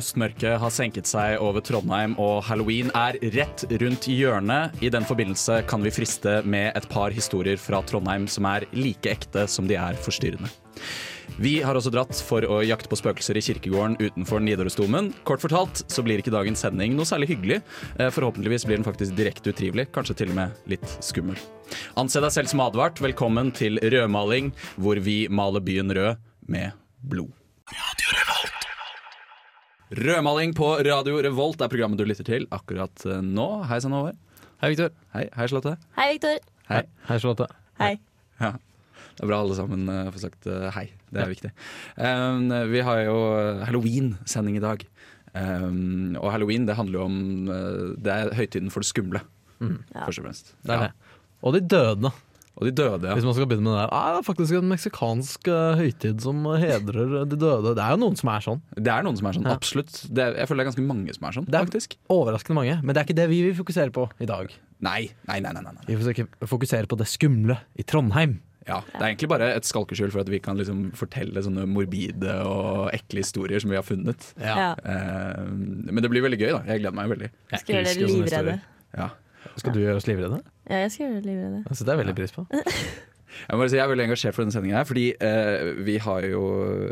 Høstmørket har senket seg over Trondheim, og halloween er rett rundt hjørnet. I den forbindelse kan vi friste med et par historier fra Trondheim som er like ekte som de er forstyrrende. Vi har også dratt for å jakte på spøkelser i kirkegården utenfor Nidarosdomen. Kort fortalt så blir ikke dagens sending noe særlig hyggelig. Eh, Forhåpentligvis blir den faktisk direkte utrivelig, kanskje til og med litt skummel. Anse deg selv som advart. Velkommen til rødmaling, hvor vi maler byen rød med blod. Rødmaling på Radio Revolt er programmet du lytter til akkurat eh, nå. Hei sann, Håvard. Hei, Victor. Hei, hei Charlotte. Hei, Viktor. Hei. Hei, Charlotte. Hei. Ja. Det er bra alle sammen eh, får sagt eh, hei. Det er viktig. Um, vi har jo halloween-sending i dag. Um, og halloween det handler jo om Det er høytiden for det skumle, Ja. først og fremst. Det er det. Og de døde, Og de døde, ja. hvis man skal begynne med det der. Ah, det er faktisk en meksikansk eh, høytid som hedrer de døde. Det er jo noen som er sånn. Det er noen som er sånn, Ja. absolutt. Det er, jeg føler det er ganske mange som er sånn, Det er- faktisk. Overraskende mange. Men det er ikke det vi vil fokusere på i dag. Nei, nei, nei. nei, nei, nei. Vi vil fokusere på det skumle i Trondheim. Ja, Det er egentlig bare et skalkeskjul for at vi kan liksom fortelle sånne morbide og ekle historier som vi har funnet. Ja. Uh, men det blir veldig gøy, da. Jeg gleder meg veldig. Jeg Skal gjøre dere livredde. Ja. Skal du gjøre oss livredde? Ja, jeg skal gjøre livredd. livredde. Jeg setter jeg veldig pris på. Jeg, må si, jeg er veldig engasjert for denne sendingen her, fordi eh, vi har jo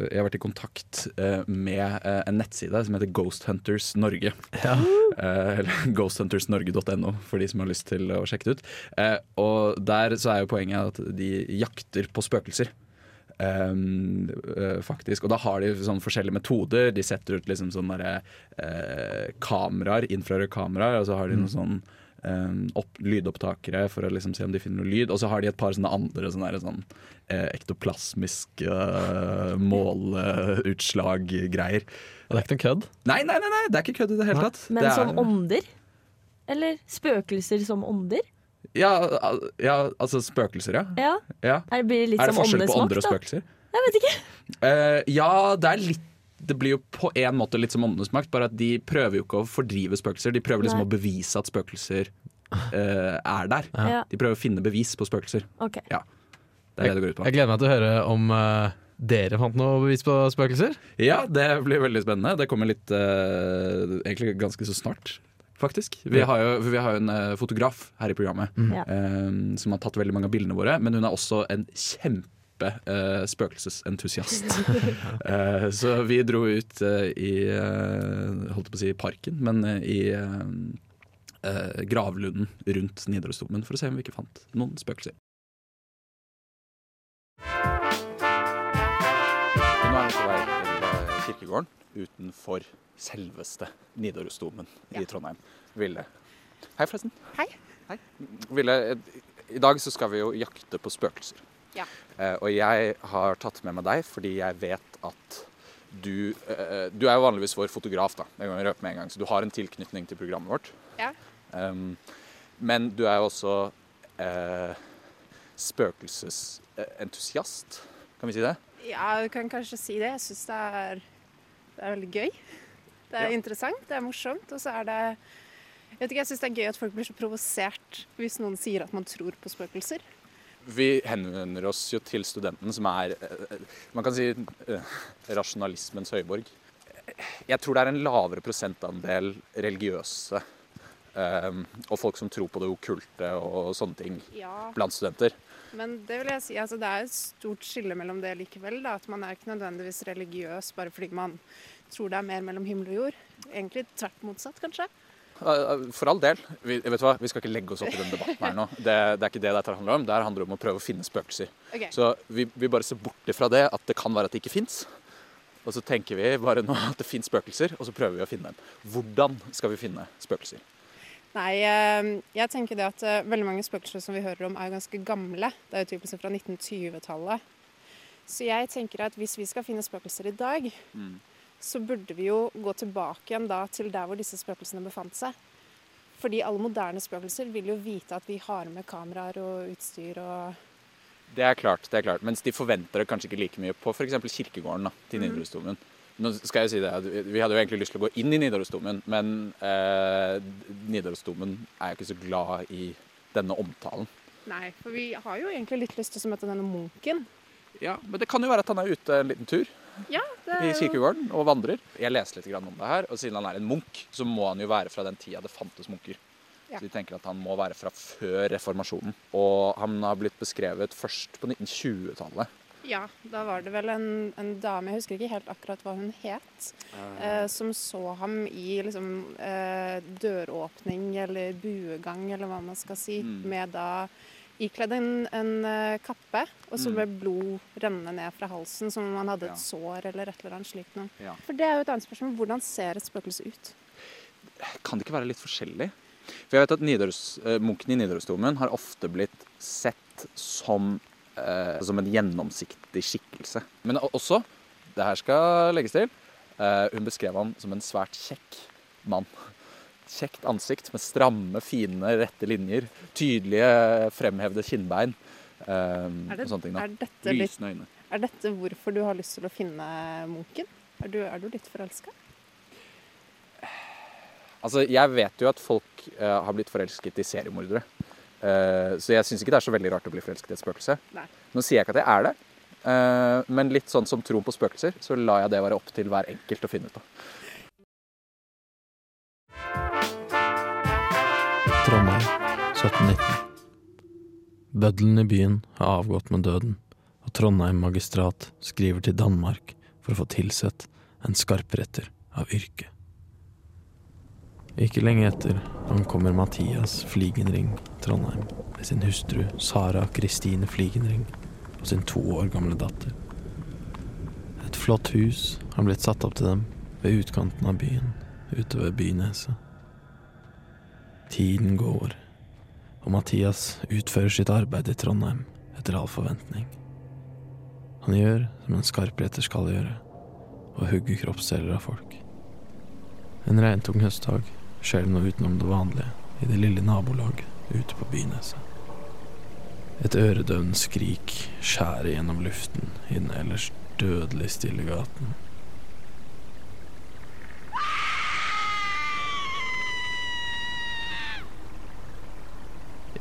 Jeg har vært i kontakt eh, med eh, en nettside som heter Ghost Hunters Norge. Ja. Eh, eller ghosthuntersnorge.no, for de som har lyst til å sjekke det ut. Eh, og der så er jo poenget at de jakter på spøkelser. Um, eh, faktisk. Og da har de sånn forskjellige metoder. De setter ut liksom sånne der, eh, kameraer, infrarøde kameraer, og så har de noen sånn um, opp, lydopptakere for å liksom se om de finner noe lyd. Og så har de et par sånne andre sånne, der, sånn, eh, ektoplasmiske uh, målutslag-greier. Og det er ikke noe kødd. Nei, nei, nei, nei, det er ikke kødd i det hele tatt. Men det er, som ånder? Eller spøkelser som ånder? ja, ja, altså spøkelser, ja. Ja. ja. Er det blir litt Er det som forskjell på ånder og da? spøkelser? Jeg vet ikke. Uh, ja, det er litt det blir jo på en måte litt som åndenes makt, bare at de prøver jo ikke å fordrive spøkelser. De prøver liksom Nei. å bevise at spøkelser uh, er der. Ja. De prøver å finne bevis på spøkelser. Ok. Det er det det går ut på. Jeg gleder meg til å høre om uh, dere fant noe bevis på spøkelser. Ja, det blir veldig spennende. Det kommer litt uh, Egentlig ganske så snart, faktisk. Vi har jo, vi har jo en fotograf her i programmet mm. eh, som har tatt veldig mange av bildene våre, men hun er også en kjempe eh, spøkelsesentusiast. uh, så vi dro ut uh, i Holdt på å si parken, men i gravlunden rundt Nidarosdomen for å se om vi ikke fant noen spøkelser. Nå er vi på vei til kirkegården utenfor selveste Nidarosdomen i Trondheim. Ville. Hei, forresten. Hei. Hei. Ville, I dag så skal vi jo jakte på spøkelser. Ja. Eh, og jeg har tatt med meg deg fordi jeg vet at du eh, Du er jo vanligvis vår fotograf, da. Det kan vi røpe med en gang, så du har en tilknytning til programmet vårt. Ja. Um, men du er jo også eh, spøkelsesentusiast, kan vi si det? Ja, du kan kanskje si det. Jeg syns det, det er veldig gøy. Det er Ja. interessant, det er morsomt, og så er det jeg vet ikke, jeg syns det er gøy at folk blir så provosert hvis noen sier at man tror på spøkelser. Vi henvender oss jo til studenten, som er eh, man kan si eh, rasjonalismens høyborg. Jeg tror det er en lavere prosentandel religiøse eh, og folk som tror på det okkulte og sånne ting Ja, blant studenter. Men det vil jeg si, altså det er et stort skille mellom det likevel. Da, at man er ikke nødvendigvis religiøs bare fordi man tror det er mer mellom himmel og jord. Egentlig tvert motsatt, kanskje. Eh, For all del. Vi, vet du hva? vi skal ikke legge oss opp i den debatten her nå. Det, det er ikke det dette handler om. Det handler om å prøve å finne spøkelser. Okay. Så vi, vi bare ser bort ifra det at det kan være at det ikke fins. Og så tenker vi bare nå at det fins spøkelser, og så prøver vi å finne dem. Hvordan skal vi finne spøkelser? Nei, eh, jeg tenker det at eh, veldig mange spøkelser som vi hører om, er ganske gamle. Det er jo typisk fra 1920-tallet. Så jeg tenker at hvis vi skal finne spøkelser i dag, Mm. Så burde vi jo gå tilbake igjen da til der hvor disse spøkelsene befant seg. Fordi alle moderne spøkelser vil jo vite at vi har med kameraer og utstyr og Det er klart, det er klart. Mens de forventer det kanskje ikke like mye på f.eks. kirkegården da, til Mhm. Nidarosdomen. Nå skal jeg si det, vi vi hadde jo egentlig lyst til å gå inn i Nidarosdomen, men eh, Nidarosdomen er jo ikke så glad i denne omtalen. Nei, for vi har jo egentlig litt lyst til å møte denne munken. Ja, Men det kan jo være at han er ute en liten tur Ja, det i kirkegården og vandrer. Jeg leste litt grann om det her, og siden han er en munk, så må han jo være fra den tida det fantes munker. Ja. Så de tenker at han må være fra før reformasjonen. Og han har blitt beskrevet først på 1920-tallet. Ja, da var det vel en, en dame, jeg husker ikke helt akkurat hva hun het, eh, som så ham i liksom eh, døråpning eller buegang, eller hva man skal si, Mm. med da ikledd en, en eh, kappe, og så Mm. blod rennende ned fra halsen, som om han hadde Ja. et sår eller et eller annet slikt noe. Ja. For det er jo et annet spørsmål. Hvordan ser et spøkelse ut? Kan det ikke være litt forskjellig? For jeg vet at Nidaros, Munken i Nidarosdomen har ofte blitt sett som, eh, som en gjennomsiktig skikkelse. Men også, det her skal legges til, eh, hun beskrev han som en svært kjekk mann. Kjekt ansikt med stramme, fine, rette linjer. Tydelige, fremhevde kinnbein. Eh, Er, det, og sånne ting. Da. er, dette Lysende øyne. er dette hvorfor du har lyst til å finne munken? Er du, er du litt forelska? Altså, jeg vet jo at folk eh, har blitt forelsket i seriemordere. Eh, så jeg syns ikke det er så veldig rart å bli forelsket i et spøkelse. Nei. Nå sier jeg ikke at jeg er det, eh, men litt sånn som troen på spøkelser, så lar jeg det være opp til hver enkelt å finne ut av. Trondheim 1719. Bøddelen i byen har avgått med døden, og Trondheim magistrat skriver til Danmark for å få tilsett en skarpretter av yrke. Ikke lenge etter ankommer Mathias Fligenring Trondheim med sin hustru Sara Kristine Fligenring og sin to år gamle datter. Et flott hus har blitt satt opp til dem ved utkanten av byen, ute ved Byneset. Tiden går, og Mathias utfører sitt arbeid i Trondheim etter all forventning. Han gjør som en skarpretter skal gjøre, og hugger kroppsdeler av folk. En regntung høstdag skjer det noe utenom det vanlige i det lille nabolaget ute på Byneset. Et øredøvende skrik skjærer gjennom luften i den ellers dødelig stille gaten.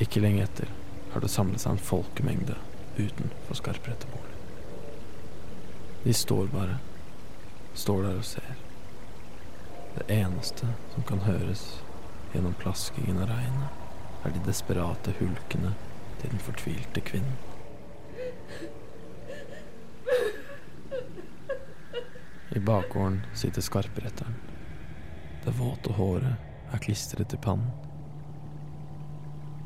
Ikke lenge etter har det samlet seg en folkemengde utenfor skarpretterbolig. De står bare, står der og ser. Det eneste som kan høres gjennom plaskingen av regnet, er de desperate hulkene til den fortvilte kvinnen. I bakgården sitter skarpretteren. Det våte håret er klistret til pannen.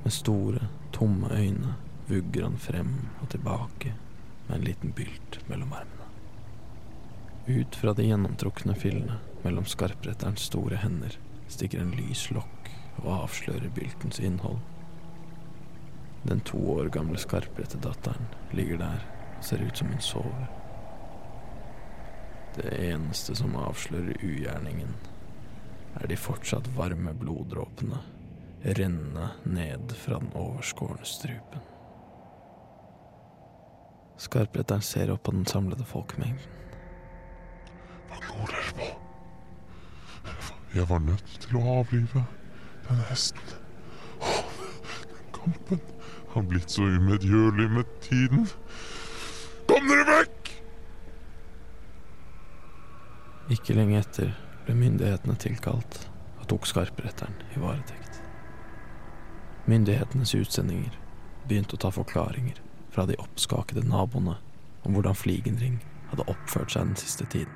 Med store, tomme øyne vugger han frem og tilbake med en liten bylt mellom armene. Ut fra de gjennomtrukne fillene mellom skarpretterens store hender stikker en lys lokk og avslører byltens innhold. Den to år gamle skarprettedatteren ligger der og ser ut som hun sover. Det eneste som avslører ugjerningen, er de fortsatt varme bloddråpene renne ned fra den overskårne strupen. Skarpretteren ser opp på den samlede folkemengden. Hva går dere på? Jeg var nødt til å avlive denne hesten. Åh, Den kampen har blitt så umedgjørlig med tiden. Kom dere vekk! Ikke lenge etter ble myndighetene tilkalt og tok skarpretteren i varetekt. Myndighetenes utsendinger begynte å ta forklaringer fra de oppskakede naboene om hvordan Fligenring hadde oppført seg den siste tiden.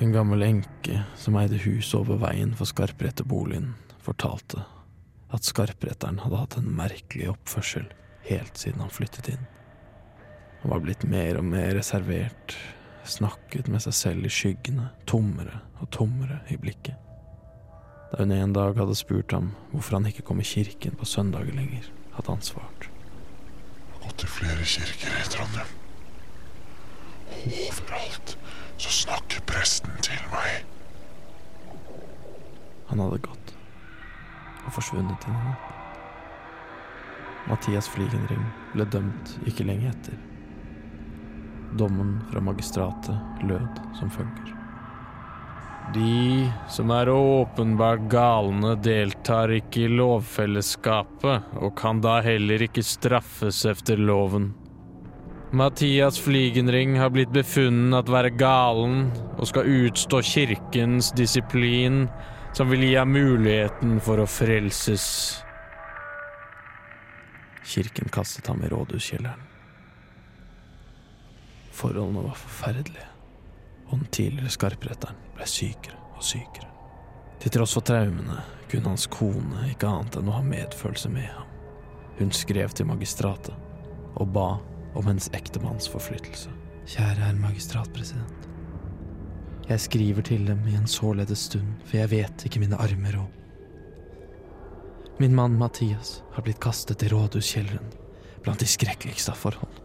En gammel enke som eide huset over veien for skarpretterboligen, fortalte at skarpretteren hadde hatt en merkelig oppførsel helt siden han flyttet inn. Han var blitt mer og mer reservert, snakket med seg selv i skyggene, tommere og tommere i blikket. Da hun en dag hadde spurt ham hvorfor han ikke kom i kirken på søndager lenger, hadde han svart. Jeg har gått til flere kirker i Trondheim. Overalt så snakker presten til meg. Han hadde gått og forsvunnet inn i natten. Mathias Fligenring ble dømt ikke lenge etter. Dommen fra magistratet lød som følger. De som er åpenbart galne, deltar ikke i lovfellesskapet og kan da heller ikke straffes efter loven. Mathias Flygenring har blitt befunnet at være galen og skal utstå kirkens disiplin, som vil gi ham muligheten for å frelses. Kirken kastet ham i rådhuskjelleren. Forholdene var forferdelige, og den tidligere skarpretteren ble sykere og sykere. Til tross for traumene kunne hans kone ikke annet enn å ha medfølelse med ham. Hun skrev til magistratet og ba om hennes ektemanns forflyttelse. Kjære herr magistratpresident. Jeg skriver til dem i en således stund, for jeg vet ikke mine armer og Min mann Mathias har blitt kastet i rådhuskjelleren blant de skrekkeligste av forhold.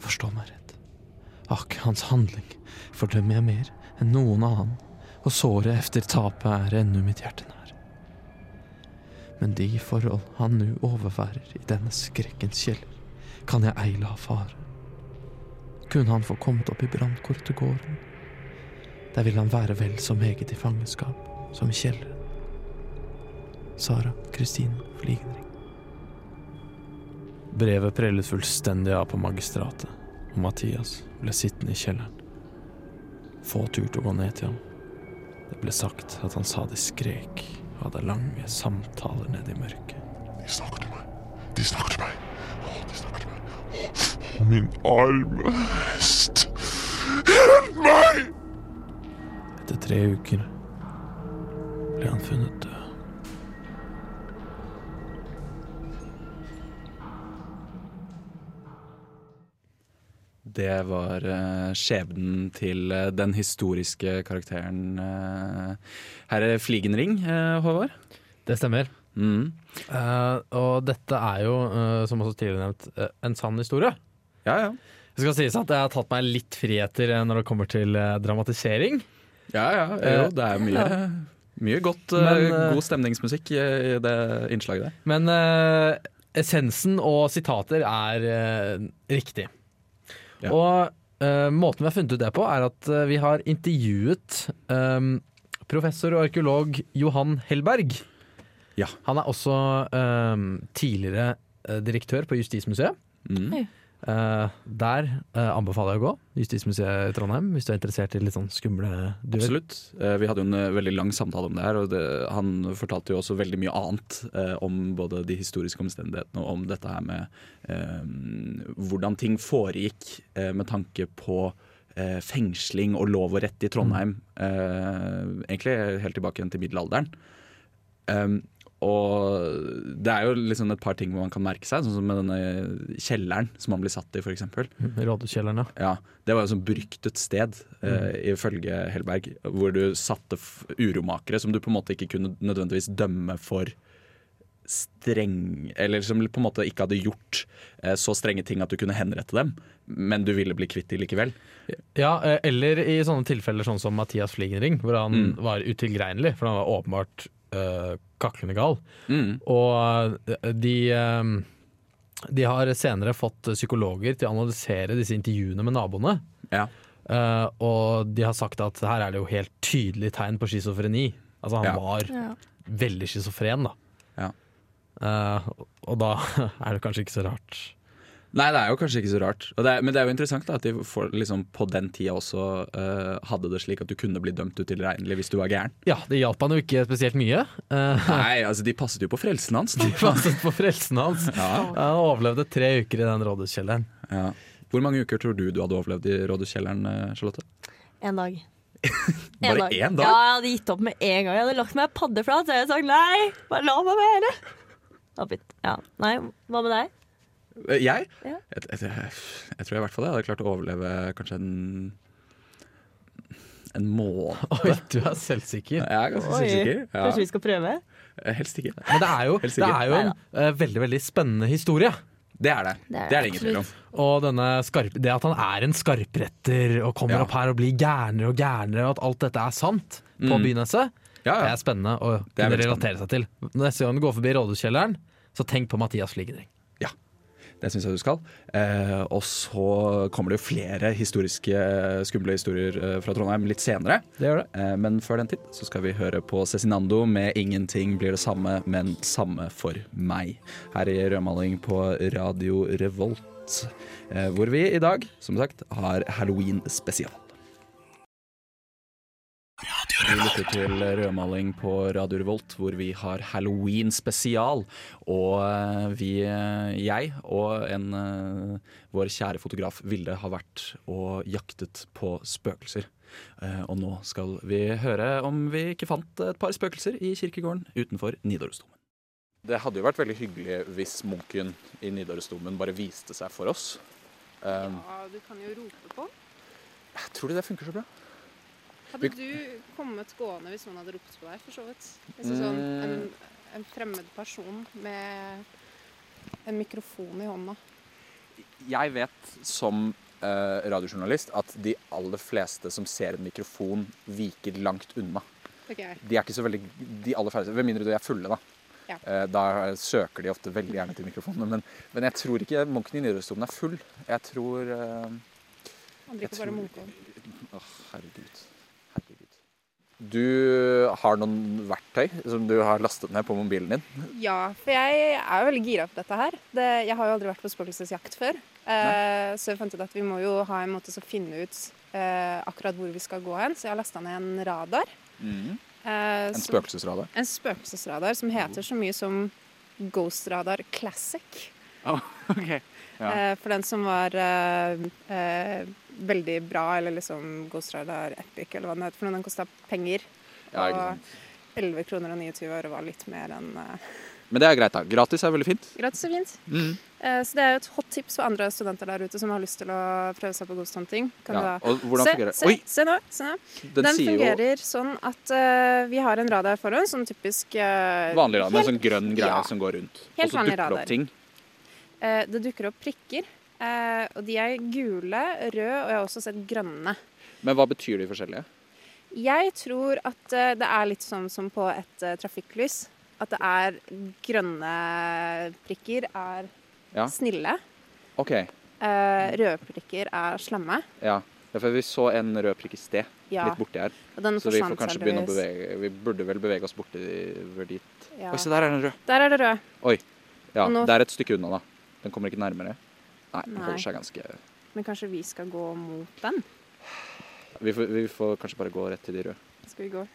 Forstå meg rett. Akk, hans handling fordømmer jeg mer enn noen annen, og såret efter tapet er ennå mitt hjerte nær. Men de forhold han nå overværer i denne skrekkens kjeller, kan jeg ei la fare. Kunne han få kommet opp i brannkortegården, der vil han være vel så meget i fangenskap som i kjelleren. Sara Kristine Fligenring. Brevet prellet fullstendig av på magistratet, og Mathias ble sittende i kjelleren. Få turte å gå ned til ham. Det ble sagt at han sa de skrek og hadde lange samtaler nede i mørket. De snakker til meg. De snakker til meg. Å, de snakker til meg. Å, min arme hest. Hjelp meg! Etter tre uker ble han funnet død. Det var eh, skjebnen til eh, den historiske karakteren uh, herre Fligenring, eh, Håvard. Det stemmer. Mm. Uh, og dette er jo, uh, som også tidligere nevnt, uh, en sann historie. Ja, ja. Det skal sies at jeg har tatt meg litt friheter eh, når det kommer til eh, dramatisering. Ja, ja. Jo, det er mye, mye godt, eh, Men, eh, god stemningsmusikk i, i det innslaget der. Men eh, essensen og sitater er eh, riktig. Ja. Og uh, måten vi har funnet ut det på, er at uh, vi har intervjuet um, professor og arkeolog Johan Hellberg. Ja. Han er også um, tidligere direktør på Justismuseet. Mm. Eh, der uh, anbefaler jeg å gå. Justismuseet i Trondheim, hvis du er interessert i litt sånn skumle duer. Absolutt. Uh, Vi hadde jo en veldig lang samtale om det her, og det, han fortalte jo også veldig mye annet om både de historiske omstendighetene og om dette her med hvordan ting foregikk med tanke på fengsling og lov og rett i Trondheim. Eh, egentlig helt tilbake igjen til middelalderen. Um, og det er jo liksom et par ting man kan merke seg, sånn som med denne kjelleren som man blir satt i, f.eks. Rådhuskjelleren, ja. Ja, Det var jo sånn beryktet sted, eh, ifølge Hellberg, hvor du satte uromakere som du på en måte ikke kunne nødvendigvis dømme for streng Eller som på en måte ikke hadde gjort eh, så strenge ting at du kunne henrette dem, men du ville bli kvitt dem likevel. Ja, eh, eller i sånne tilfeller sånn som Mathias Fligenring, hvor han Mm. var utilregnelig, for han var åpenbart uh, kaklende gal. Mm. Og eh, de, um, de har senere fått psykologer til å analysere disse intervjuene med naboene. Ja. Uh, og de har sagt at her er det jo helt tydelig tegn på schizofreni. Altså han Ja. var Ja. veldig schizofren, da. Ja. Eh, og da er det kanskje ikke så rart. Nei, det er jo kanskje ikke så rart. Og det er, men det er jo interessant da, at de for, liksom, på den tida også uh, hadde det slik at du kunne bli dømt utilregnelig hvis du var gæren. Ja, det hjalp han jo ikke spesielt mye. Uh, Nei, altså de passet jo på frelsen hans. De passet på frelsen hans. Ja. Han overlevde tre uker i den rådhuskjelleren. Ja. Hvor mange uker tror du du hadde overlevd i rådhuskjelleren, eh, Charlotte? En dag. Bare én dag? Ja, jeg hadde gitt opp med en gang. Jeg hadde lagt meg paddeflat, så jeg hadde sagt nei, bare la meg være. Ja. Nei, hva med deg? Eh, Jeg? Ja. Jeg, jeg, jeg, jeg tror i hvert fall jeg hadde klart å overleve kanskje en en måned. Oi, du er selvsikker. Jeg er ganske Oi, sikker. Kanskje vi skal prøve? Helst ikke. Men det er jo, det er jo en uh, veldig veldig spennende historie. Det er det. Det er Det er det ingen tvil om. Og denne skarp, det at han er en skarpretter og kommer Ja. opp her og blir gærnere og gærnere, og at alt dette er sant på Mm. Byneset, Ja, det er spennende å kunne relatere seg til. Neste gang du går forbi rådhuskjelleren, så tenk på Mathias Fligenring. Det syns jeg du skal. Eh, og så kommer det jo flere historiske, skumle historier eh, fra Trondheim litt senere. Det gjør det. Eh, men før den tid så skal vi høre på Cezinando med 'Ingenting blir det samme, men samme for meg'. Her i rødmaling på Radio Revolt. Eh, hvor vi i dag, som sagt, har halloween-spesial. Vi lytter til rødmaling på Radio Revolt, hvor vi har halloween-spesial. Og eh, vi, eh, jeg og en, eh, vår kjære fotograf Vilde har vært og jaktet på spøkelser. Eh, Og nå skal vi høre om vi ikke fant et par spøkelser i kirkegården utenfor Nidarosdomen. Det hadde jo vært veldig hyggelig hvis munken i Nidarosdomen bare viste seg for oss. Ja, du kan jo rope på. tror du det funker så bra? Hadde du kommet gående hvis noen hadde ropt på deg, for så vidt? Hvis sånn en, en fremmed person med en mikrofon i hånda. Jeg vet som uh, radiojournalist at de aller fleste som ser en mikrofon, viker langt unna. Okay. De er ikke så veldig De aller færreste, Ved mindre de er fulle, da. Ja. Eh, da søker de ofte veldig gjerne til mikrofonene. Men, men jeg tror ikke munken i Nidarosdomen er full. Jeg tror uh, Han drikker bare Munkholm. Åh, herregud. Herregud. Du har noen verktøy som du har lastet ned på mobilen din. Ja, for jeg er jo veldig gira på dette her. Det, jeg har jo aldri vært på spøkelsesjakt før. Eh, så jeg fant ut at vi må jo ha en måte å finne ut eh, akkurat hvor vi skal gå hen. Så jeg har lasta ned en radar. eh, En spøkelsesradar. En spøkelsesradar som heter så mye som Ghost Radar Classic. ok. Ja. Eh, for den som var eh, eh, veldig bra, eller liksom Ghost Radar Epic, eller hva den heter. For den kosta penger. Ja, og 11 kroner og 29 øre var litt mer enn uh... Men det er greit, da. Gratis er veldig fint. gratis er fint. Mm. Uh, så det er jo et hot tips for andre studenter der ute som har lyst til å prøve seg på ghost hunting. Kan Ja. Og hvordan se, fungerer det? se, Oi, se nå. Se nå. den, Den, fungerer jo sånn at uh, vi har en radar foran, sånn typisk vanlig radar helt... en sånn grønn greie Ja. som går rundt. Helt og så dukker det opp ting. Det dukker opp prikker. Eh, og de er gule, røde, og jeg har også sett grønne. Men hva betyr de forskjellige? Jeg tror at eh, det er litt sånn som på et eh, trafikklys. At det er grønne prikker er Ja. snille. OK. eh, røde prikker er slemme. Ja. Ja, for vi så en rød prikk i sted, Ja, litt borti her. Så vi får kanskje begynne å bevege Vi burde vel bevege oss bortover dit. Ja. Oi, se der er den rød. Der er det rød. Ja, nå- det er et stykke unna, da. Den kommer ikke nærmere. Nei, den Nei. holder seg ganske Men kanskje vi skal gå mot den? vi får, vi får kanskje bare gå rett til de røde. Skal vi gå?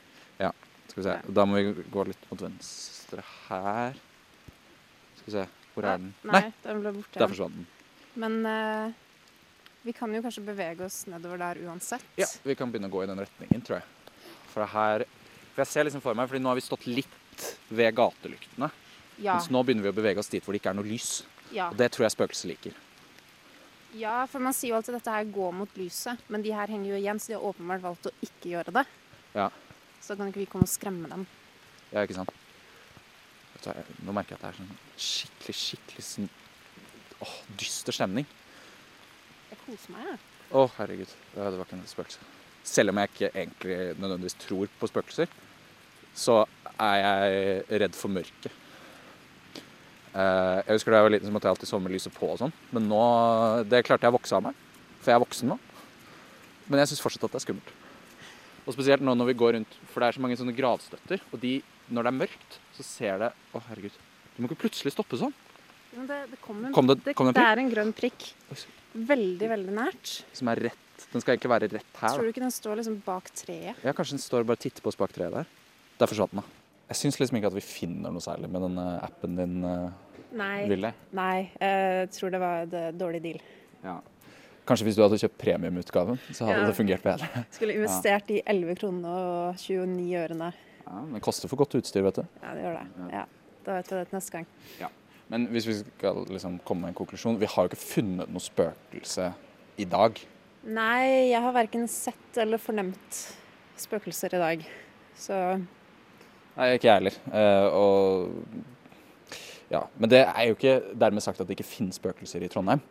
Ja. Skal vi se. Da må vi gå litt mot venstre her. Skal vi se. Hvor er den? Nei, den ble borte. Der forsvant den. Men uh, vi kan jo kanskje bevege oss nedover der uansett. Ja, vi kan begynne å gå i den retningen, tror jeg. For her For jeg ser liksom for meg, fordi nå har vi stått litt ved gatelyktene. Ja, Mens nå begynner vi å bevege oss dit hvor det ikke er noe lys. ja. Og det tror jeg spøkelset liker. Ja, for man sier jo alltid at dette her går mot lyset, men de her henger jo igjen, så de har åpenbart valgt å ikke gjøre det. Ja. Så kan ikke vi komme og skremme dem. Ja, ikke sant? Du Nå merker jeg at det er sånn skikkelig, skikkelig sånn åh, dyster stemning. Jeg koser meg, jeg. Å, herregud. Det var ikke en spøkelse. Selv om jeg ikke egentlig nødvendigvis tror på spøkelser, så er jeg redd for mørket. Eh, Jeg husker da jeg var liten, så måtte jeg alltid sove med lyset på og sånn. Men nå Det klarte jeg å vokse av meg. For jeg er voksen nå. Men jeg syns fortsatt at det er skummelt. Og spesielt nå når vi går rundt, for det er så mange sånne gravstøtter. Og de, når det er mørkt, så ser det Å, herregud. Du må ikke plutselig stoppe sånn. Men det, det kom en, Kom det- kom det en det er en grønn prikk. Veldig, veldig nært. Som er rett Den skal egentlig være rett her. Tror du ikke den står liksom bak treet? Ja, kanskje den står og bare titter på oss bak treet der. Der forsvant den, da. Jeg syns liksom ikke at vi finner noe særlig med den eh, appen din, uh, Nei. Ville. Nei, jeg tror det var et dårlig deal. Ja. Kanskje hvis du hadde kjøpt premiumutgaven, så hadde Ja. det fungert bedre. Skulle investert i 11 kroner og 29 ørene. Ja, men det koster for godt utstyr, vet du. Ja, det gjør det. Ja. Da vet vi det til neste gang. Men hvis vi skal liksom komme med en konklusjon Vi har jo ikke funnet noe spøkelse i dag. Nei, jeg har verken sett eller fornemt spøkelser i dag. Så Nei, ikke jeg heller. Eh, og ja, Men det er jo ikke dermed sagt at det ikke finnes spøkelser i Trondheim.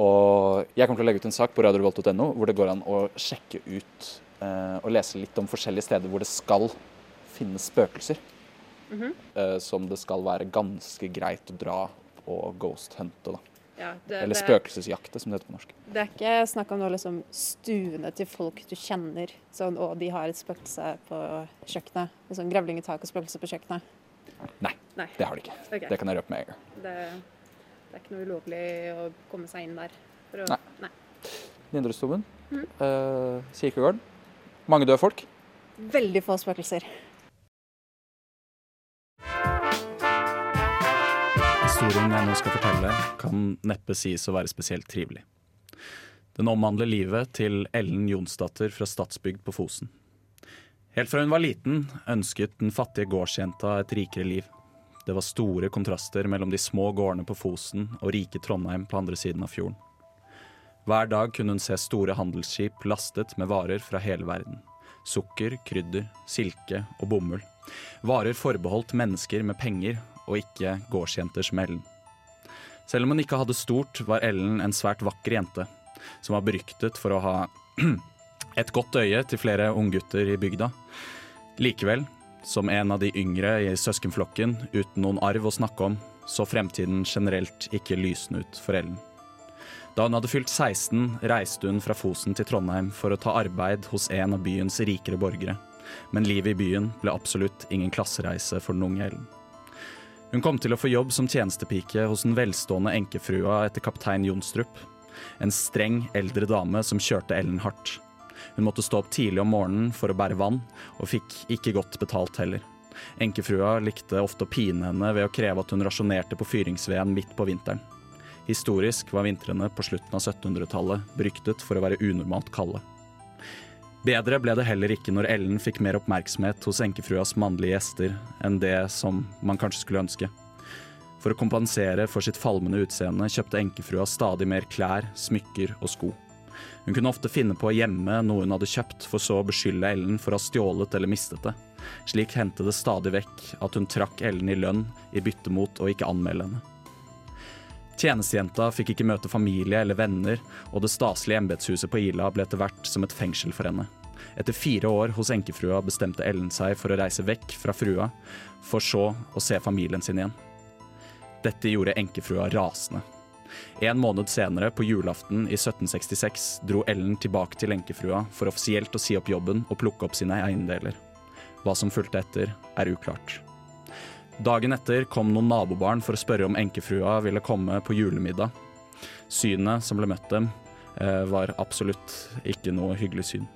Og jeg kommer til å legge ut en sak på radiorevolt.no hvor det går an å sjekke ut eh, og lese litt om forskjellige steder hvor det skal finnes spøkelser. Mhm. eh, som det skal være ganske greit å dra og ghost hunte. Da. Ja, det, Eller spøkelsesjakte, som det heter på norsk. det er ikke snakk om noe liksom stuene til folk du kjenner, sånn og de har et spøkelse på kjøkkenet. Sånn grevling i taket og spøkelse på kjøkkenet. Nei, Nei. det har de ikke. Okay. Det kan jeg røpe med en gang. Det, det er ikke noe ulovlig å komme seg inn der. For å, Nei. nei. Nindrestuen. Mm. eh, kirkegården. Mange døde folk. Veldig få spøkelser. Historien jeg nå skal fortelle, kan neppe sies å være spesielt trivelig. Den omhandler livet til Ellen Jonsdatter fra Stadsbygd på Fosen. Helt fra hun var liten, ønsket den fattige gårdsjenta et rikere liv. Det var store kontraster mellom de små gårdene på Fosen og rike Trondheim på andre siden av fjorden. Hver dag kunne hun se store handelsskip lastet med varer fra hele verden. Sukker, krydder, silke og bomull. Varer forbeholdt mennesker med penger, og ikke gårdsjenter som Ellen. Selv om hun ikke hadde stort, var Ellen en svært vakker jente, som var beryktet for å ha et godt øye til flere unggutter i bygda. Likevel, som en av de yngre i søskenflokken uten noen arv å snakke om, så fremtiden generelt ikke lysende ut for Ellen. Da hun hadde fylt 16, reiste hun fra Fosen til Trondheim for å ta arbeid hos en av byens rikere borgere. Men livet i byen ble absolutt ingen klassereise for den unge Ellen. Hun kom til å få jobb som tjenestepike hos den velstående enkefrua etter kaptein Jonstrup. En streng, eldre dame som kjørte Ellen hardt. Hun måtte stå opp tidlig om morgenen for å bære vann, og fikk ikke godt betalt heller. Enkefrua likte ofte å pine henne ved å kreve at hun rasjonerte på fyringsveden midt på vinteren. Historisk var vintrene på slutten av 1700-tallet beryktet for å være unormalt kalde. Bedre ble det heller ikke når Ellen fikk mer oppmerksomhet hos enkefruas mannlige gjester enn det som man kanskje skulle ønske. For å kompensere for sitt falmende utseende kjøpte enkefrua stadig mer klær, smykker og sko. Hun kunne ofte finne på å gjemme noe hun hadde kjøpt, for så å beskylde Ellen for å ha stjålet eller mistet det. Slik hendte det stadig vekk at hun trakk Ellen i lønn i bytte mot å ikke anmelde henne. Tjenestejenta fikk ikke møte familie eller venner, og det staselige embetshuset på Ila ble etter hvert som et fengsel for henne. Etter fire år hos enkefrua bestemte Ellen seg for å reise vekk fra frua, for så å se familien sin igjen. Dette gjorde enkefrua rasende. En måned senere, på julaften i 1766, dro Ellen tilbake til enkefrua for offisielt å si opp jobben og plukke opp sine eiendeler. Hva som fulgte etter, er uklart. Dagen etter kom noen nabobarn for å spørre om enkefrua ville komme på julemiddag. Synet som ble møtt dem, eh, var absolutt ikke noe hyggelig syn.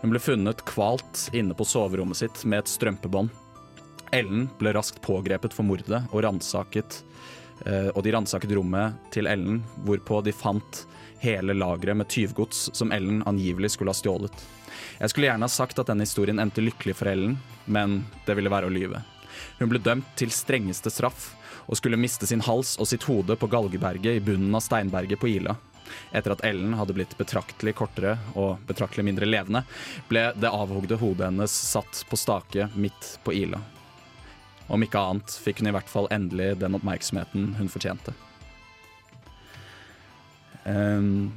Hun ble funnet kvalt inne på soverommet sitt med et strømpebånd. Ellen ble raskt pågrepet for mordet og ransaket, og de ransaket rommet til Ellen, hvorpå de fant hele lageret med tyvgods som Ellen angivelig skulle ha stjålet. Jeg skulle gjerne ha sagt at denne historien endte lykkelig for Ellen, men det ville være å lyve. Hun ble dømt til strengeste straff og skulle miste sin hals og sitt hode på Galgeberget i bunnen av steinberget på Ila. Etter at Ellen hadde blitt betraktelig kortere og betraktelig mindre levende, ble det avhogde hodet hennes satt på stake midt på Ila. Om ikke annet fikk hun i hvert fall endelig den oppmerksomheten hun fortjente. Ehm,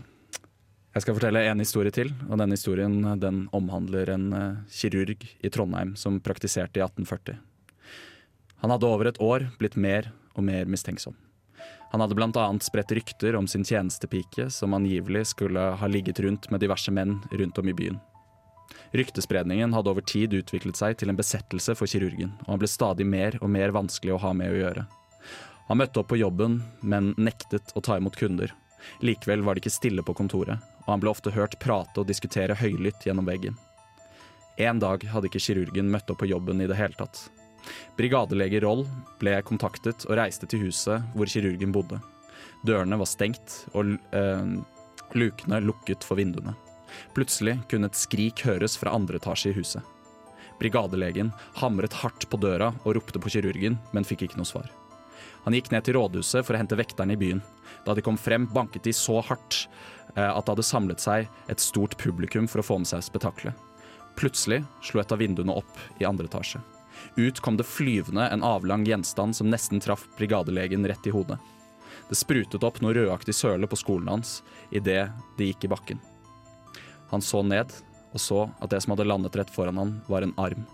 jeg skal fortelle en historie til, og denne historien den omhandler en eh, kirurg i Trondheim som praktiserte i 1840. Han hadde over et år blitt mer og mer mistenksom. Han hadde bl.a. spredt rykter om sin tjenestepike, som angivelig skulle ha ligget rundt med diverse menn rundt om i byen. Ryktespredningen hadde over tid utviklet seg til en besettelse for kirurgen, og han ble stadig mer og mer vanskelig å ha med å gjøre. Han møtte opp på jobben, men nektet å ta imot kunder. Likevel var det ikke stille på kontoret, og han ble ofte hørt prate og diskutere høylytt gjennom veggen. En dag hadde ikke kirurgen møtt opp på jobben i det hele tatt. Brigadelege Roll ble kontaktet og reiste til huset hvor kirurgen bodde. Dørene var stengt og øh, lukene lukket for vinduene. Plutselig kunne et skrik høres fra andre etasje i huset. Brigadelegen hamret hardt på døra og ropte på kirurgen, men fikk ikke noe svar. Han gikk ned til rådhuset for å hente vekterne i byen. Da de kom frem, banket de så hardt eh, at det hadde samlet seg et stort publikum for å få med seg spetakkelet. Plutselig slo et av vinduene opp i andre etasje. Ut kom det flyvende en avlang gjenstand som nesten traff brigadelegen rett i hodet. Det sprutet opp noe rødaktig søle på skolen hans idet det gikk i bakken. Han så ned, og så at det som hadde landet rett foran han, var en arm.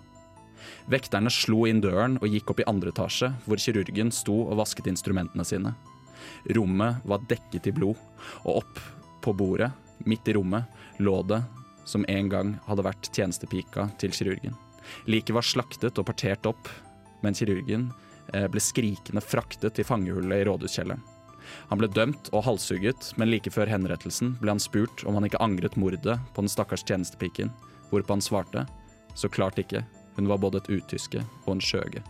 Vekterne slo inn døren og gikk opp i andre etasje, hvor kirurgen sto og vasket instrumentene sine. Rommet var dekket i blod, og opp på bordet, midt i rommet, lå det som en gang hadde vært tjenestepika til kirurgen. Liket var slaktet og partert opp, men kirurgen eh, ble skrikende fraktet til fangehullet i rådhuskjelleren. Han ble dømt og halshugget, men like før henrettelsen ble han spurt om han ikke angret mordet på den stakkars tjenestepiken, hvorpå han svarte så klart ikke, hun var både et utyske og en skjøge.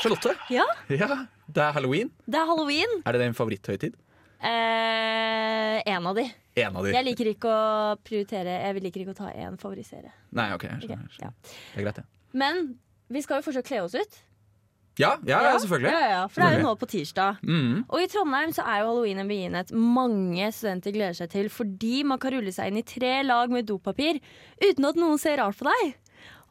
Charlotte? Ja? Ja, det er halloween. Det er halloween. Er det din favoritthøytid? Eh, en av de. En av de. Jeg liker ikke å prioritere Jeg liker ikke å ta én favorisere Nei, OK. Jeg skjønner, jeg ja. skjønner. Det er greit, det. Men vi skal jo fortsatt kle oss ut. Ja, ja, ja, selvfølgelig. Ja, ja, for det er jo nå på tirsdag. Mm. Og i Trondheim så er jo halloween en begivenhet mange studenter gleder seg til fordi man kan rulle seg inn i tre lag med dopapir uten at noen ser rart på deg.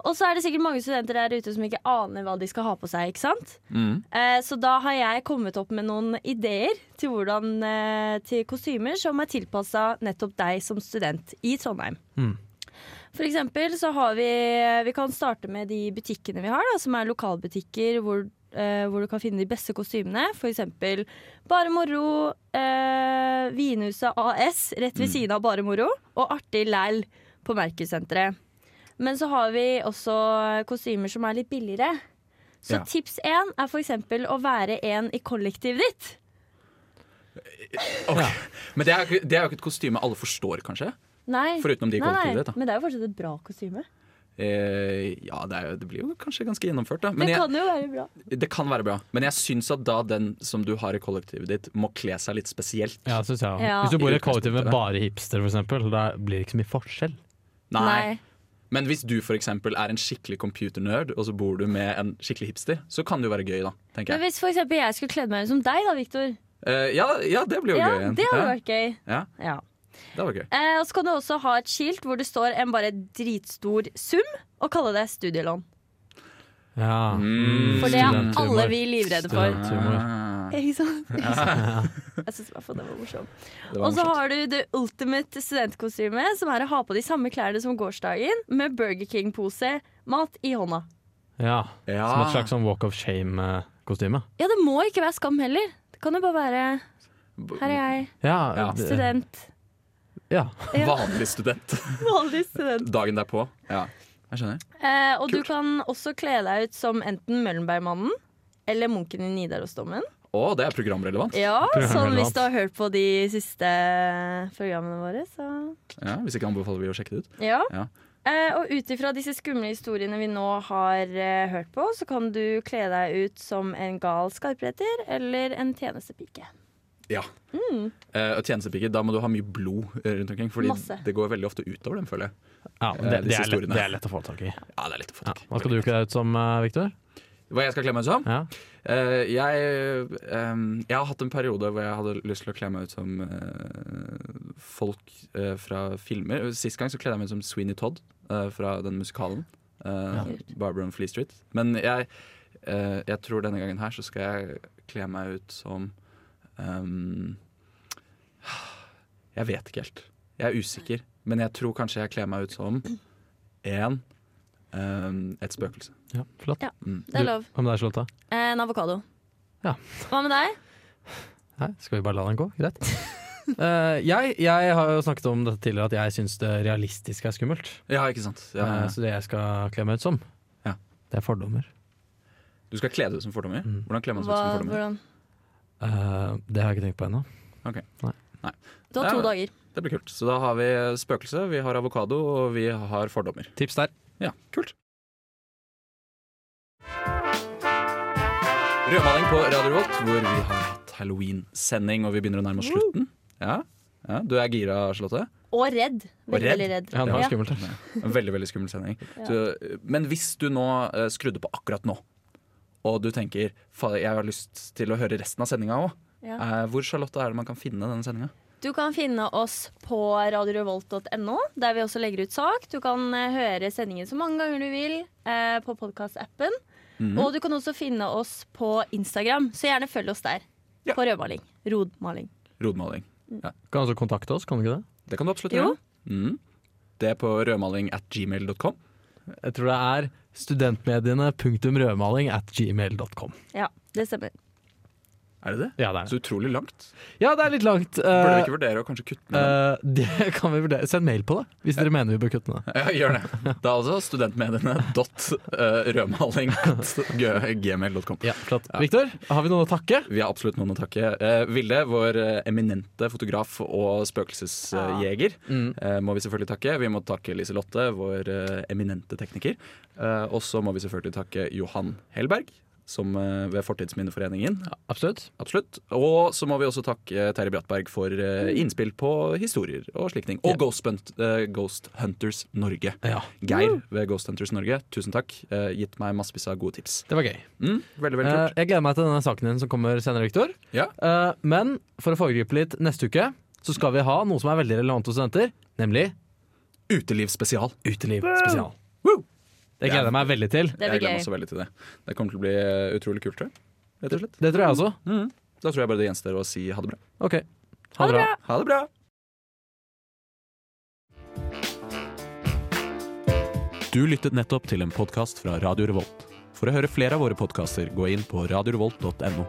Og så er det sikkert mange studenter der ute som ikke aner hva de skal ha på seg. ikke sant? Mm. Eh, så da har jeg kommet opp med noen ideer til, hvordan, eh, til kostymer som er tilpassa nettopp deg som student i Trondheim. Mm. For eksempel så har vi Vi kan starte med de butikkene vi har, da, som er lokalbutikker hvor, eh, hvor du kan finne de beste kostymene. For eksempel Bare Moro, eh, Vinhuset AS rett ved Mm. siden av Bare Moro, og Artig Læl på Merkesenteret. Men så har vi også kostymer som er litt billigere. Så Ja. tips én er for eksempel å være en i kollektivet ditt. Okay. Men det er, det er jo ikke et kostyme alle forstår, kanskje? Nei, Foruten de nei, nei, kollektivet ditt, da. men det er jo fortsatt et bra kostyme. Eh, ja, det, er, det blir jo kanskje ganske gjennomført, da. Men det jeg, kan jo være bra. det kan være bra. Men jeg syns at da den som du har i kollektivet ditt, må kle seg litt spesielt. Ja, synes jeg. Ja. Hvis du bor i et kollektiv med bare hipster, for eksempel, da blir det ikke så mye forskjell. Nei. Men hvis du for er en skikkelig computernerd, og så bor du med en skikkelig hipster, så kan det jo være gøy, da. tenker Men hvis for eksempel jeg skulle kledd meg ut som deg, da, Victor. Eh, ja, ja, det blir jo Ja, gøy Ja, det hadde ja, vært gøy. ja, Ja. Det var gøy. Eh, og så kan du også ha et skilt hvor det står en bare dritstor sum, og kalle det studielån. Ja. Mm. For det er alle vi livredde for. Ikke sant? Jeg syns i hvert fall det var morsomt. Og så har du the ultimate studentkostyme, som er å ha på de samme klærne som gårsdagen, med Burger King-pose, mat i hånda. ja. ja. Som et slags sånn walk of shame-kostyme. Ja, det må ikke være skam heller. Det kan jo bare være Her er jeg, Ja, Ja. det- student. Ja. Vanlig student. Vanlig student. Dagen derpå. Ja, jeg skjønner. Eh, og du kan også kle deg ut som enten Møllenbergmannen eller munken i Nidarosdomen. Å, det er programrelevant. Ja, Programrelevant. sånn hvis du har hørt på de siste programmene våre, så Ja, hvis ikke anbefaler vi å sjekke det ut. Ja. Ja. Eh, og ut ifra disse skumle historiene vi nå har eh, hørt på, så kan du kle deg ut som en gal skarpretter eller en tjenestepike. Ja. Mm. Uh, og tjenestepiker, da må du ha mye blod eh, rundt omkring. Fordi Masse. det går veldig ofte utover dem, føler jeg. ja det, uh, det, er lett, det er lett å få tak i. Ja, det er lett å få tak i. Hva skal du kle deg ut som, uh, Viktor? Hva jeg skal kle meg ut som? Ja. Uh, jeg, um, jeg har hatt en periode hvor jeg hadde lyst til å kle meg ut som uh, folk uh, fra filmer. Sist gang så kledde jeg meg ut som Sweeney Todd eh, fra den musikalen. Uh, Barbara on Flea Street. Men jeg, eh, jeg tror denne gangen her så skal jeg kle meg ut som ehm, Jeg vet ikke helt. Jeg er usikker. Men jeg tror kanskje jeg kler meg ut som en um, et spøkelse. ja, flott. Ja. Mm. Det er Du- lov. Hva med deg, Charlotte? Eh, En avokado. Ja. Hva med deg? Nei, skal vi bare la den gå? Greit. Uh, jeg, jeg har jo snakket om dette tidligere, at jeg syns det realistiske er skummelt. Ja, ikke sant. Ja, Eh, så det jeg skal kle meg ut som, Ja. det er fordommer. Du skal kle deg ut som fordommer? Mm. Hvordan kler man seg ut som fordommer? hvordan? Eh, det har jeg ikke tenkt på ennå. Du har to det, dager. Det blir kult. Så da har vi spøkelse, vi har avokado, og vi har fordommer. Tips der. Ja, kult. Rødmaling på Radio Revolt, hvor vi har hatt halloween-sending, og vi begynner å nærme oss slutten. Ja, ja Du er gira, Charlotte? Og redd. Og Veldig, redd? veldig redd. Ja, det var skummelt. Ja. Veldig veldig skummel sending. Ja. Så, men hvis du nå eh, skrudde på akkurat nå, og du tenker jeg har lyst til å høre resten av sendinga òg, Ja. eh, hvor Charlotte er det man kan finne denne sendinga? Du kan finne oss på radiorevolt.no, der vi også legger ut sak. Du kan eh, høre sendingen så mange ganger du vil eh, på podkastappen. Mm. Og du kan også finne oss på Instagram, så gjerne følg oss der. Ja. På rødmaling. Rodmaling. Rodmaling. Kan altså kontakte oss, kan du ikke det? Det kan du absolutt gjøre. Mm. Det er på rødmaling at gmail.com. Jeg tror det er studentmediene.rødmaling at gmail.com. Ja. Det stemmer. Er det det? Ja, det er Så utrolig langt. Ja, det er litt langt. Burde vi Eh, ikke vurdere å kanskje kutte ned eh, det kan vi vurdere. Send mail på det, hvis dere mener vi bør kutte ned. Ja, gjør det. Det er altså studentmediene.rødmaling.gmail.com. Ja, flott. Ja. Victor, har vi noen å takke? Vi har absolutt noen å takke. Uh, Vilde, vår eh, eminente fotograf og spøkelsesjeger, Mm. eh, må vi selvfølgelig takke. Vi må takke Liselotte, vår eh, eminente tekniker. Eh, og så må vi selvfølgelig takke Johan Helberg, som eh, ved Fortidsminneforeningen. Absolutt. Absolutt. Og så må vi også takke Terje Brattberg for eh, innspill på historier og slike ting. Og Ja. Ghost, eh, Ghost Hunters Norge. Ja, Geir ved Ghost Hunters Norge, tusen takk. Gitt meg massevis av gode tips. det var gøy. Mm, veldig, veldig kult. jeg gleder meg til denne saken din som kommer senere, Victor. Ja. Eh, men for å foregripe litt neste uke, så skal vi ha noe som er veldig relevant hos studenter, nemlig Utelivsspesial. Uteliv spesial. Woo! Det gleder jeg meg veldig til. Det Jeg gleder meg gøy. også veldig til det. Det kommer til å bli eh, utrolig kult, tror jeg. Rett og slett. Det tror jeg også. Mm. Da tror jeg bare det gjenstår å si ha det bra. Ok. Ha det bra! Ha det bra! Du lyttet nettopp til en podkast fra Radio Revolt. For å høre flere av våre podkaster, gå inn på radiorevolt.no.